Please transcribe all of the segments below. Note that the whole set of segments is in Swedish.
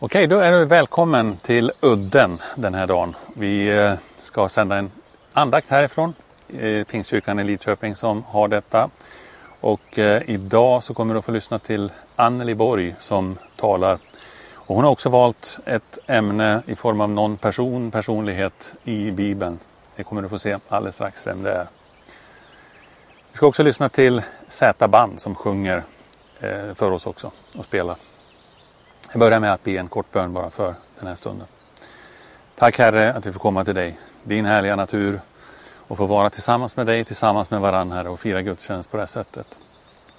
Okej, då är du välkommen till Udden den här dagen. Vi eh, ska sända en andakt härifrån. Pingstkyrkan i Lidköping som har detta. Och eh, idag så kommer du att få lyssna till Anneli Borg som talar. Och hon har också valt ett ämne i form av någon person, personlighet i Bibeln. Det kommer du få se alldeles strax vem det är. Vi ska också lyssna till Z-band som sjunger eh, för oss också och spelar. Jag börjar med att be en kort bön bara för den här stunden. Tack Herre att vi får komma till dig, din härliga natur och få vara tillsammans med dig, tillsammans med varandra Herre och fira gudstjänst på det här sättet.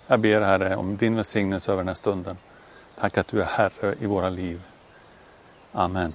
Jag ber Herre om din välsignelse över den här stunden. Tack att du är Herre i våra liv. Amen.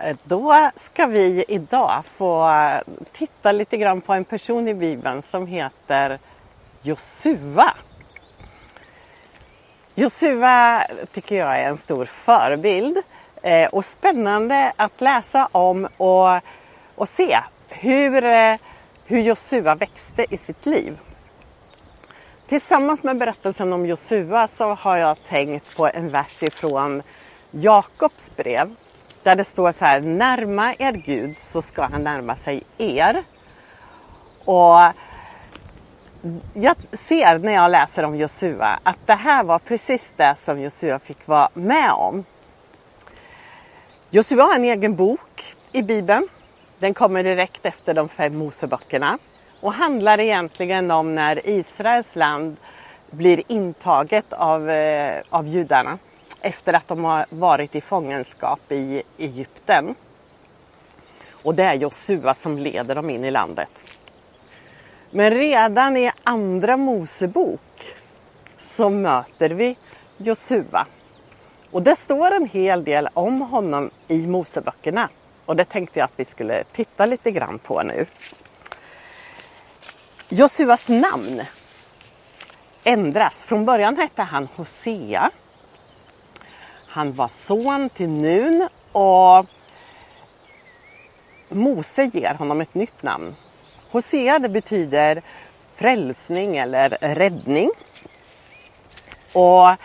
Eh, då ska vi idag få titta lite grann på en person i Bibeln som heter Josua. Josua tycker jag är en stor förebild. Eh, och spännande att läsa om och, och se hur, eh, hur Josua växte i sitt liv. Tillsammans med berättelsen om Josua så har jag tänkt på en vers ifrån Jakobs brev. Där det står så här, närma er Gud så ska han närma sig er. Och jag ser när jag läser om Josua att det här var precis det som Josua fick vara med om. Josua har en egen bok i Bibeln. Den kommer direkt efter de fem Moseböckerna och handlar egentligen om när Israels land blir intaget av, eh, av judarna efter att de har varit i fångenskap i Egypten. Och det är Josua som leder dem in i landet. Men redan i Andra Mosebok så möter vi Josua. Och det står en hel del om honom i Moseböckerna. Och det tänkte jag att vi skulle titta lite grann på nu. Josuas namn ändras. Från början hette han Hosea. Han var son till Nun och Mose ger honom ett nytt namn. Hosea det betyder frälsning eller räddning. Och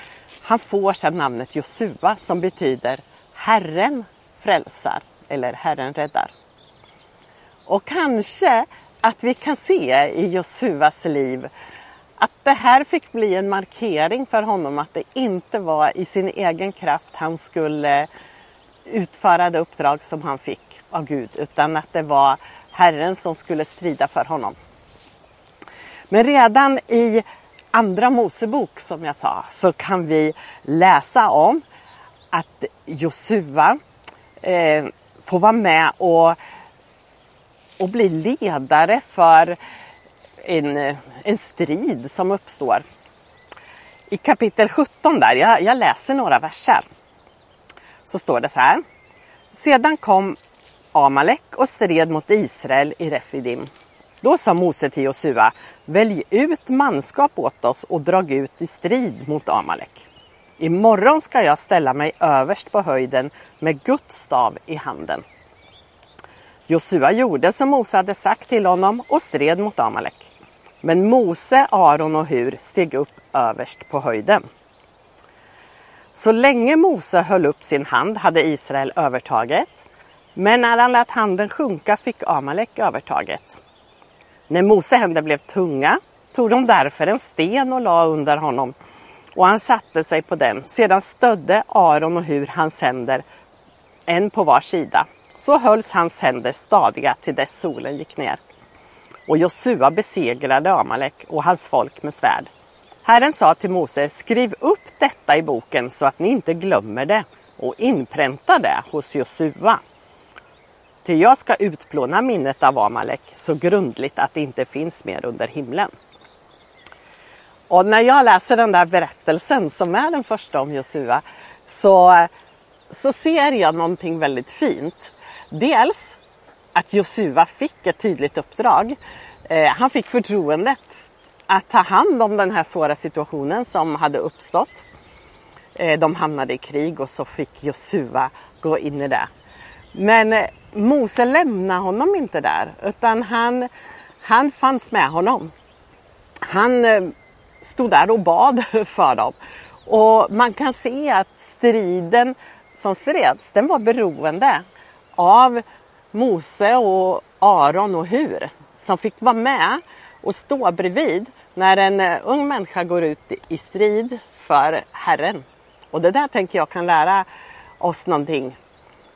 han får sedan namnet Josua som betyder Herren frälsar eller Herren räddar. Och kanske att vi kan se i Josuas liv att det här fick bli en markering för honom att det inte var i sin egen kraft han skulle eh, utföra det uppdrag som han fick av Gud utan att det var Herren som skulle strida för honom. Men redan i Andra Mosebok som jag sa så kan vi läsa om att Josua eh, får vara med och, och bli ledare för en, eh, en strid som uppstår. I kapitel 17 där, jag, jag läser några verser, så står det så här. Sedan kom Amalek och stred mot Israel i Refidim. Då sa Mose till Josua, välj ut manskap åt oss och drag ut i strid mot Amalek. Imorgon ska jag ställa mig överst på höjden med Guds stav i handen. Josua gjorde som Mose hade sagt till honom och stred mot Amalek. Men Mose, Aron och Hur steg upp överst på höjden. Så länge Mose höll upp sin hand hade Israel övertaget. Men när han lät handen sjunka fick Amalek övertaget. När Mose händer blev tunga tog de därför en sten och la under honom och han satte sig på den. Sedan stödde Aron och Hur hans händer, en på var sida. Så hölls hans händer stadiga till dess solen gick ner. Och Josua besegrade Amalek och hans folk med svärd. Herren sa till Mose, skriv upp detta i boken så att ni inte glömmer det och inpränta det hos Josua. Ty jag ska utplåna minnet av Amalek så grundligt att det inte finns mer under himlen. Och när jag läser den där berättelsen som är den första om Josua så, så ser jag någonting väldigt fint. Dels att Josua fick ett tydligt uppdrag. Eh, han fick förtroendet att ta hand om den här svåra situationen som hade uppstått. Eh, de hamnade i krig och så fick Josua gå in i det. Men eh, Mose lämnade honom inte där utan han, han fanns med honom. Han eh, stod där och bad för dem. Och man kan se att striden som streds, den var beroende av Mose och Aron och Hur som fick vara med och stå bredvid när en eh, ung människa går ut i strid för Herren. Och det där tänker jag kan lära oss någonting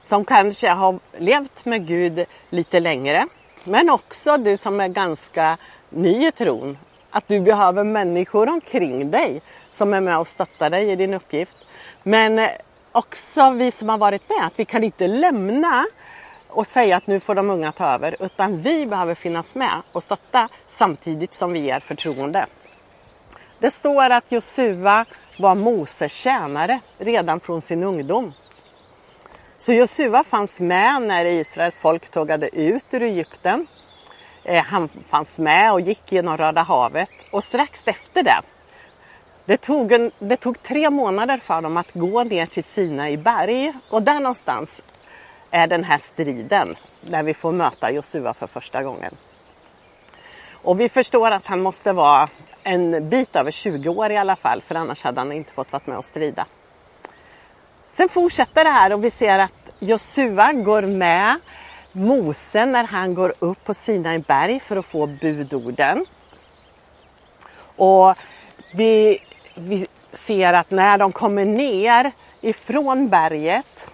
som kanske har levt med Gud lite längre. Men också du som är ganska ny i tron. Att du behöver människor omkring dig som är med och stöttar dig i din uppgift. Men eh, också vi som har varit med, att vi kan inte lämna och säga att nu får de unga ta över. Utan vi behöver finnas med och stötta samtidigt som vi ger förtroende. Det står att Josua var Moses tjänare redan från sin ungdom. Så Josua fanns med när Israels folk tågade ut ur Egypten. Eh, han fanns med och gick genom Röda havet och strax efter det, Det tog, en, det tog tre månader för dem att gå ner till Sina i berg och där någonstans är den här striden när vi får möta Josua för första gången. Och vi förstår att han måste vara en bit över 20 år i alla fall för annars hade han inte fått vara med och strida. Sen fortsätter det här och vi ser att Josua går med Mose när han går upp på Sinai berg för att få budorden. Och vi, vi ser att när de kommer ner ifrån berget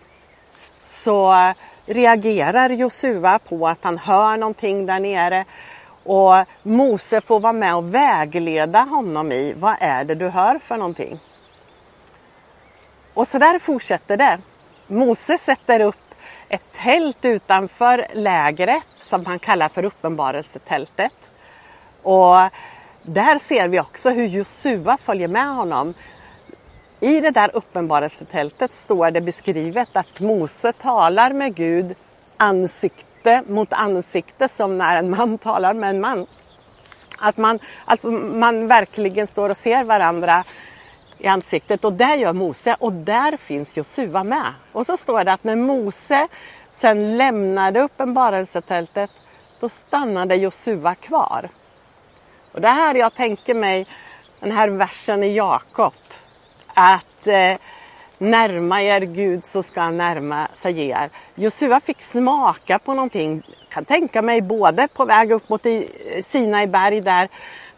så eh, reagerar Josua på att han hör någonting där nere och Mose får vara med och vägleda honom i vad är det du hör för någonting. Och så där fortsätter det. Mose sätter upp ett tält utanför lägret som han kallar för uppenbarelsetältet. Och där ser vi också hur Josua följer med honom. I det där uppenbarelsetältet står det beskrivet att Mose talar med Gud ansikte mot ansikte som när en man talar med en man. Att man, alltså man verkligen står och ser varandra i ansiktet och det gör Mose och där finns Josua med. Och så står det att när Mose sen lämnade uppenbarelsetältet då stannade Josua kvar. Och det här jag tänker mig den här versen i Jakob att eh, närma er Gud så ska han närma sig er. Josua fick smaka på någonting, kan tänka mig både på väg upp mot eh, Sinai berg där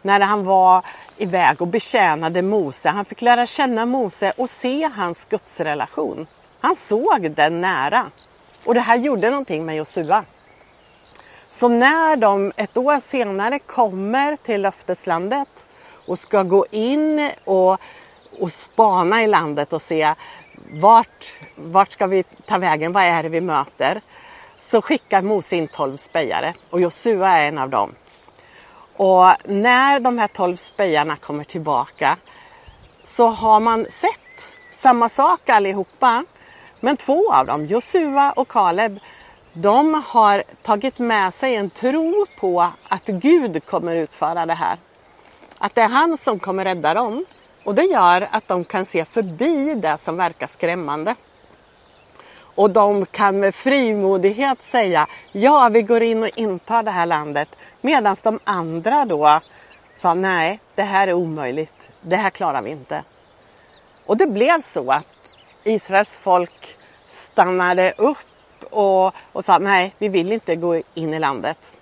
när han var iväg och betjänade Mose. Han fick lära känna Mose och se hans gudsrelation. Han såg den nära. Och det här gjorde någonting med Josua. Så när de ett år senare kommer till löfteslandet och ska gå in och, och spana i landet och se vart, vart ska vi ta vägen, vad är det vi möter? Så skickar Mose in tolv spejare och Josua är en av dem. Och när de här tolv spejarna kommer tillbaka så har man sett samma sak allihopa. Men två av dem, Josua och Kaleb, de har tagit med sig en tro på att Gud kommer utföra det här. Att det är han som kommer rädda dem. Och det gör att de kan se förbi det som verkar skrämmande. Och de kan med frimodighet säga ja, vi går in och intar det här landet. Medan de andra då sa nej, det här är omöjligt. Det här klarar vi inte. Och det blev så att Israels folk stannade upp och, och sa nej, vi vill inte gå in i landet.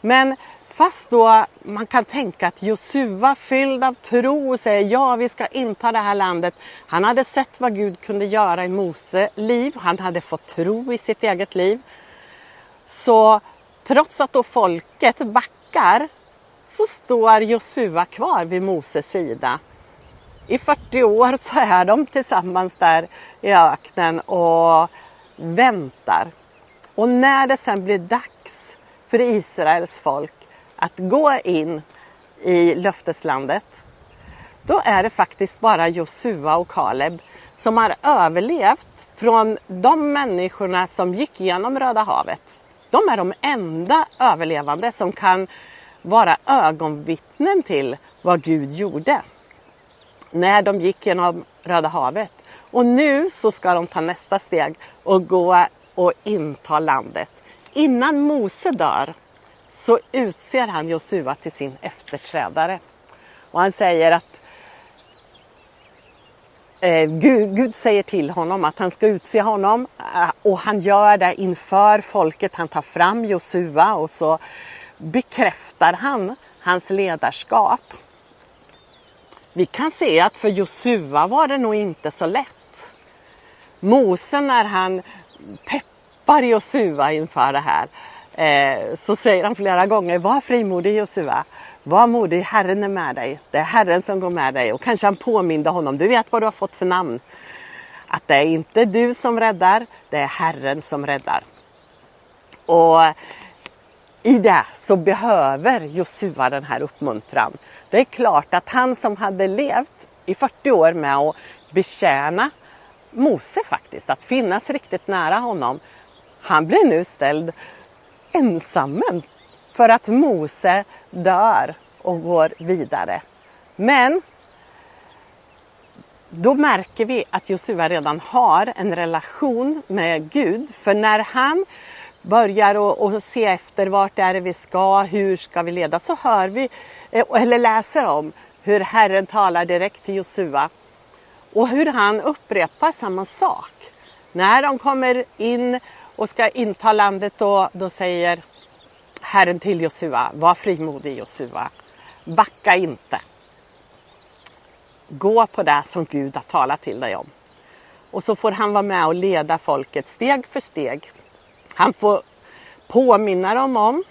Men fast då man kan tänka att Josua fylld av tro säger ja, vi ska inta det här landet. Han hade sett vad Gud kunde göra i Mose liv. Han hade fått tro i sitt eget liv. Så trots att då folket backar så står Josua kvar vid Moses sida. I 40 år så är de tillsammans där i öknen och väntar. Och när det sen blir dags för Israels folk att gå in i löfteslandet, då är det faktiskt bara Josua och Kaleb som har överlevt från de människorna som gick genom Röda havet. De är de enda överlevande som kan vara ögonvittnen till vad Gud gjorde när de gick genom Röda havet. Och nu så ska de ta nästa steg och gå och inta landet. Innan Mose dör så utser han Josua till sin efterträdare. Och han säger att eh, Gud, Gud, säger till honom att han ska utse honom eh, och han gör det inför folket. Han tar fram Josua och så bekräftar han hans ledarskap. Vi kan se att för Josua var det nog inte så lätt. Mose när han peppar Josua inför det här eh, så säger han flera gånger, var frimodig Josua. Var modig, Herren är med dig. Det är Herren som går med dig. Och kanske han påminde honom, du vet vad du har fått för namn. Att det är inte du som räddar, det är Herren som räddar. Och i det så behöver Josua den här uppmuntran. Det är klart att han som hade levt i 40 år med att betjäna Mose faktiskt, att finnas riktigt nära honom. Han blir nu ställd ensammen för att Mose dör och går vidare. Men då märker vi att Josua redan har en relation med Gud. För när han börjar och, och se efter vart är det vi ska, hur ska vi leda, så hör vi eh, eller läser om hur Herren talar direkt till Josua och hur han upprepar samma sak. När de kommer in och ska inta landet då, då säger Herren till Josua, var frimodig Josua, backa inte. Gå på det som Gud har talat till dig om. Och så får han vara med och leda folket steg för steg. Han får påminna dem om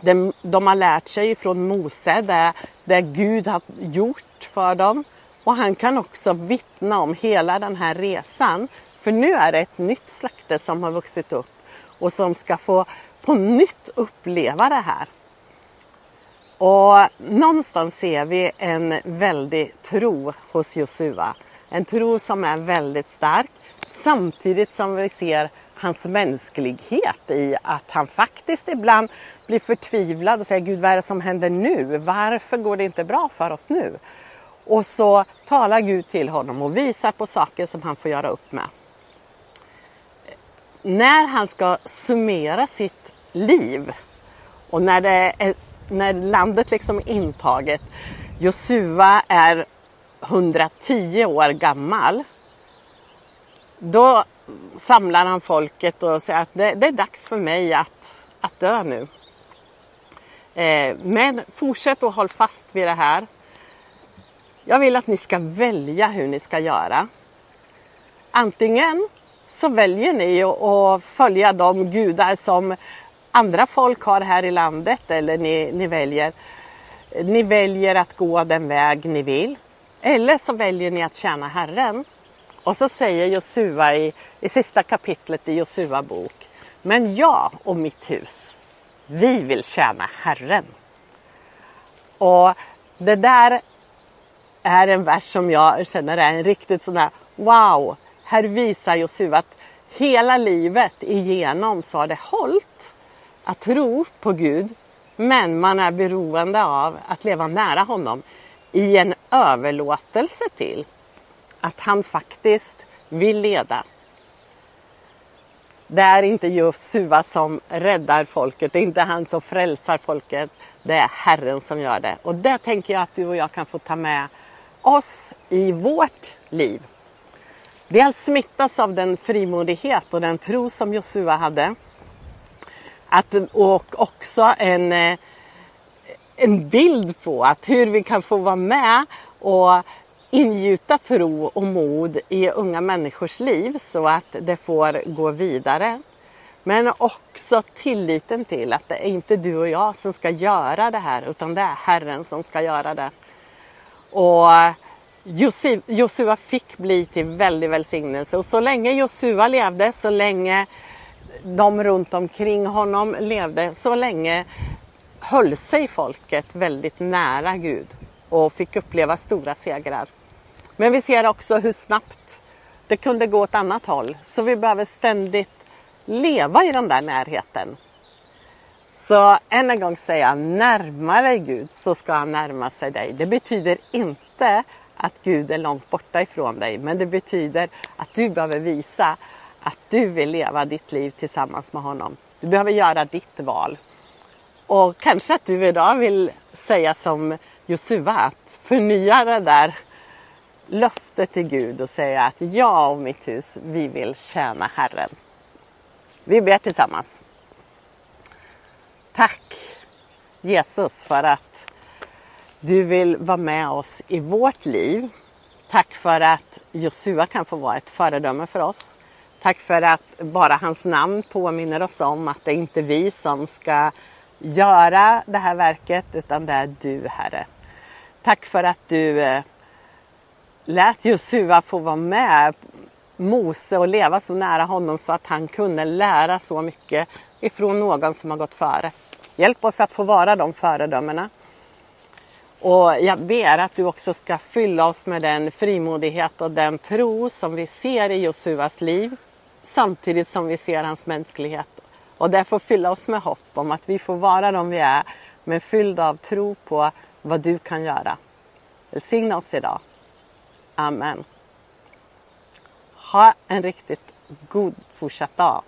det de har lärt sig från Mose, det, det Gud har gjort för dem. Och han kan också vittna om hela den här resan. För nu är det ett nytt släkte som har vuxit upp och som ska få på nytt uppleva det här. Och någonstans ser vi en väldig tro hos Josua. En tro som är väldigt stark samtidigt som vi ser hans mänsklighet i att han faktiskt ibland blir förtvivlad och säger Gud vad är det som händer nu? Varför går det inte bra för oss nu? Och så talar Gud till honom och visar på saker som han får göra upp med. När han ska summera sitt liv och när, det är, när landet liksom är intaget. Josua är 110 år gammal. Då samlar han folket och säger att det, det är dags för mig att, att dö nu. Eh, men fortsätt och håll fast vid det här. Jag vill att ni ska välja hur ni ska göra. Antingen så väljer ni att följa de gudar som andra folk har här i landet eller ni, ni, väljer, ni väljer att gå den väg ni vill. Eller så väljer ni att tjäna Herren. Och så säger Josua i, i sista kapitlet i Josua bok. Men jag och mitt hus, vi vill tjäna Herren. Och det där är en vers som jag känner är en riktigt sån där wow. Här visar Josua att hela livet igenom så har det hållit att tro på Gud. Men man är beroende av att leva nära honom i en överlåtelse till att han faktiskt vill leda. Det är inte Josua som räddar folket, det är inte han som frälsar folket. Det är Herren som gör det. Och det tänker jag att du och jag kan få ta med oss i vårt liv. Dels smittas av den frimodighet och den tro som Josua hade. Att, och också en, eh, en bild på att hur vi kan få vara med och ingjuta tro och mod i unga människors liv så att det får gå vidare. Men också tilliten till att det är inte du och jag som ska göra det här utan det är Herren som ska göra det. Och Josua fick bli till väldig välsignelse och så länge Josua levde, så länge de runt omkring honom levde, så länge höll sig folket väldigt nära Gud och fick uppleva stora segrar. Men vi ser också hur snabbt det kunde gå åt annat håll. Så vi behöver ständigt leva i den där närheten. Så än en gång säger jag, närma dig Gud så ska han närma sig dig. Det betyder inte att Gud är långt borta ifrån dig, men det betyder att du behöver visa att du vill leva ditt liv tillsammans med honom. Du behöver göra ditt val. Och kanske att du idag vill säga som Josua, att förnya det där löftet till Gud och säga att jag och mitt hus, vi vill tjäna Herren. Vi ber tillsammans. Tack Jesus för att du vill vara med oss i vårt liv. Tack för att Josua kan få vara ett föredöme för oss. Tack för att bara hans namn påminner oss om att det är inte vi som ska göra det här verket utan det är du Herre. Tack för att du eh, lät Josua få vara med Mose och leva så nära honom så att han kunde lära så mycket ifrån någon som har gått före. Hjälp oss att få vara de föredömena. Och jag ber att du också ska fylla oss med den frimodighet och den tro som vi ser i Josuas liv samtidigt som vi ser hans mänsklighet. Och därför fylla oss med hopp om att vi får vara de vi är men fyllda av tro på vad du kan göra. Välsigna oss idag. Amen. Ha en riktigt god fortsatt dag.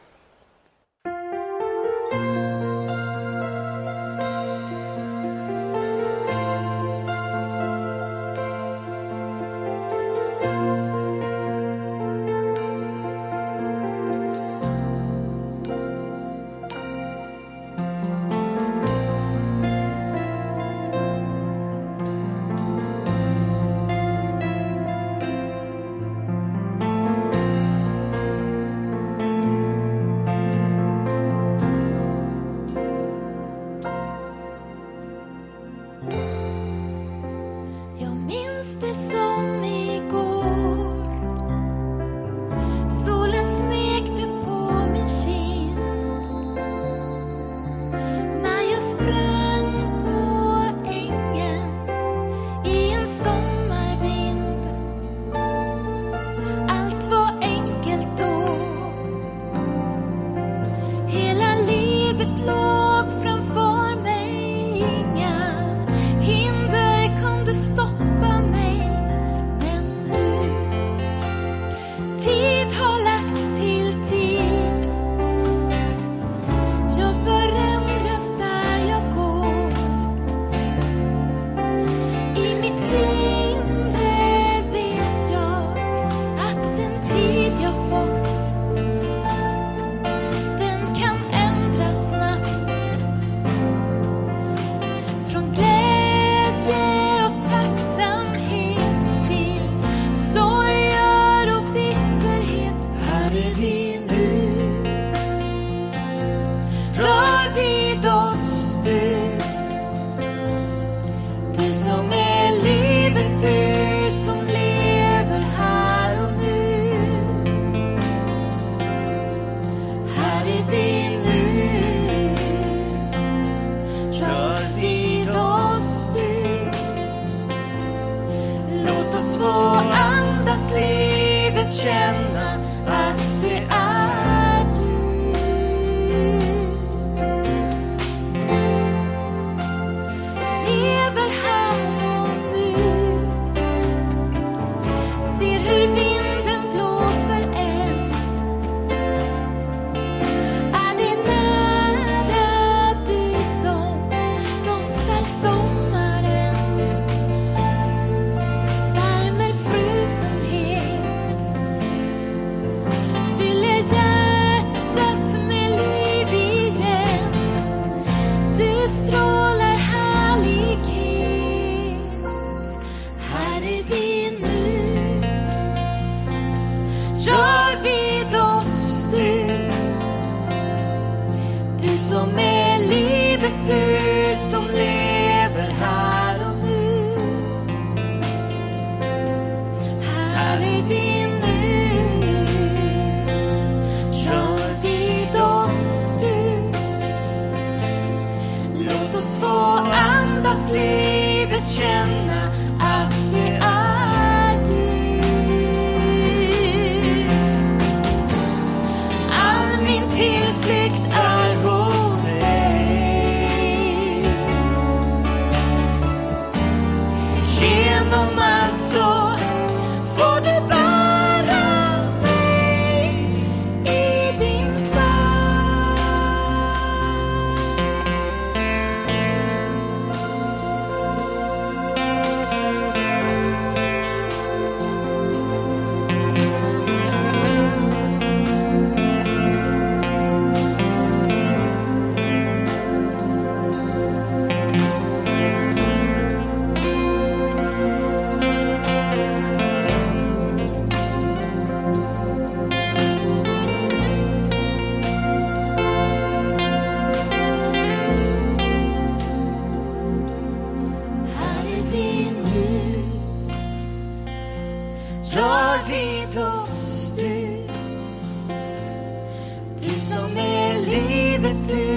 Livet oss du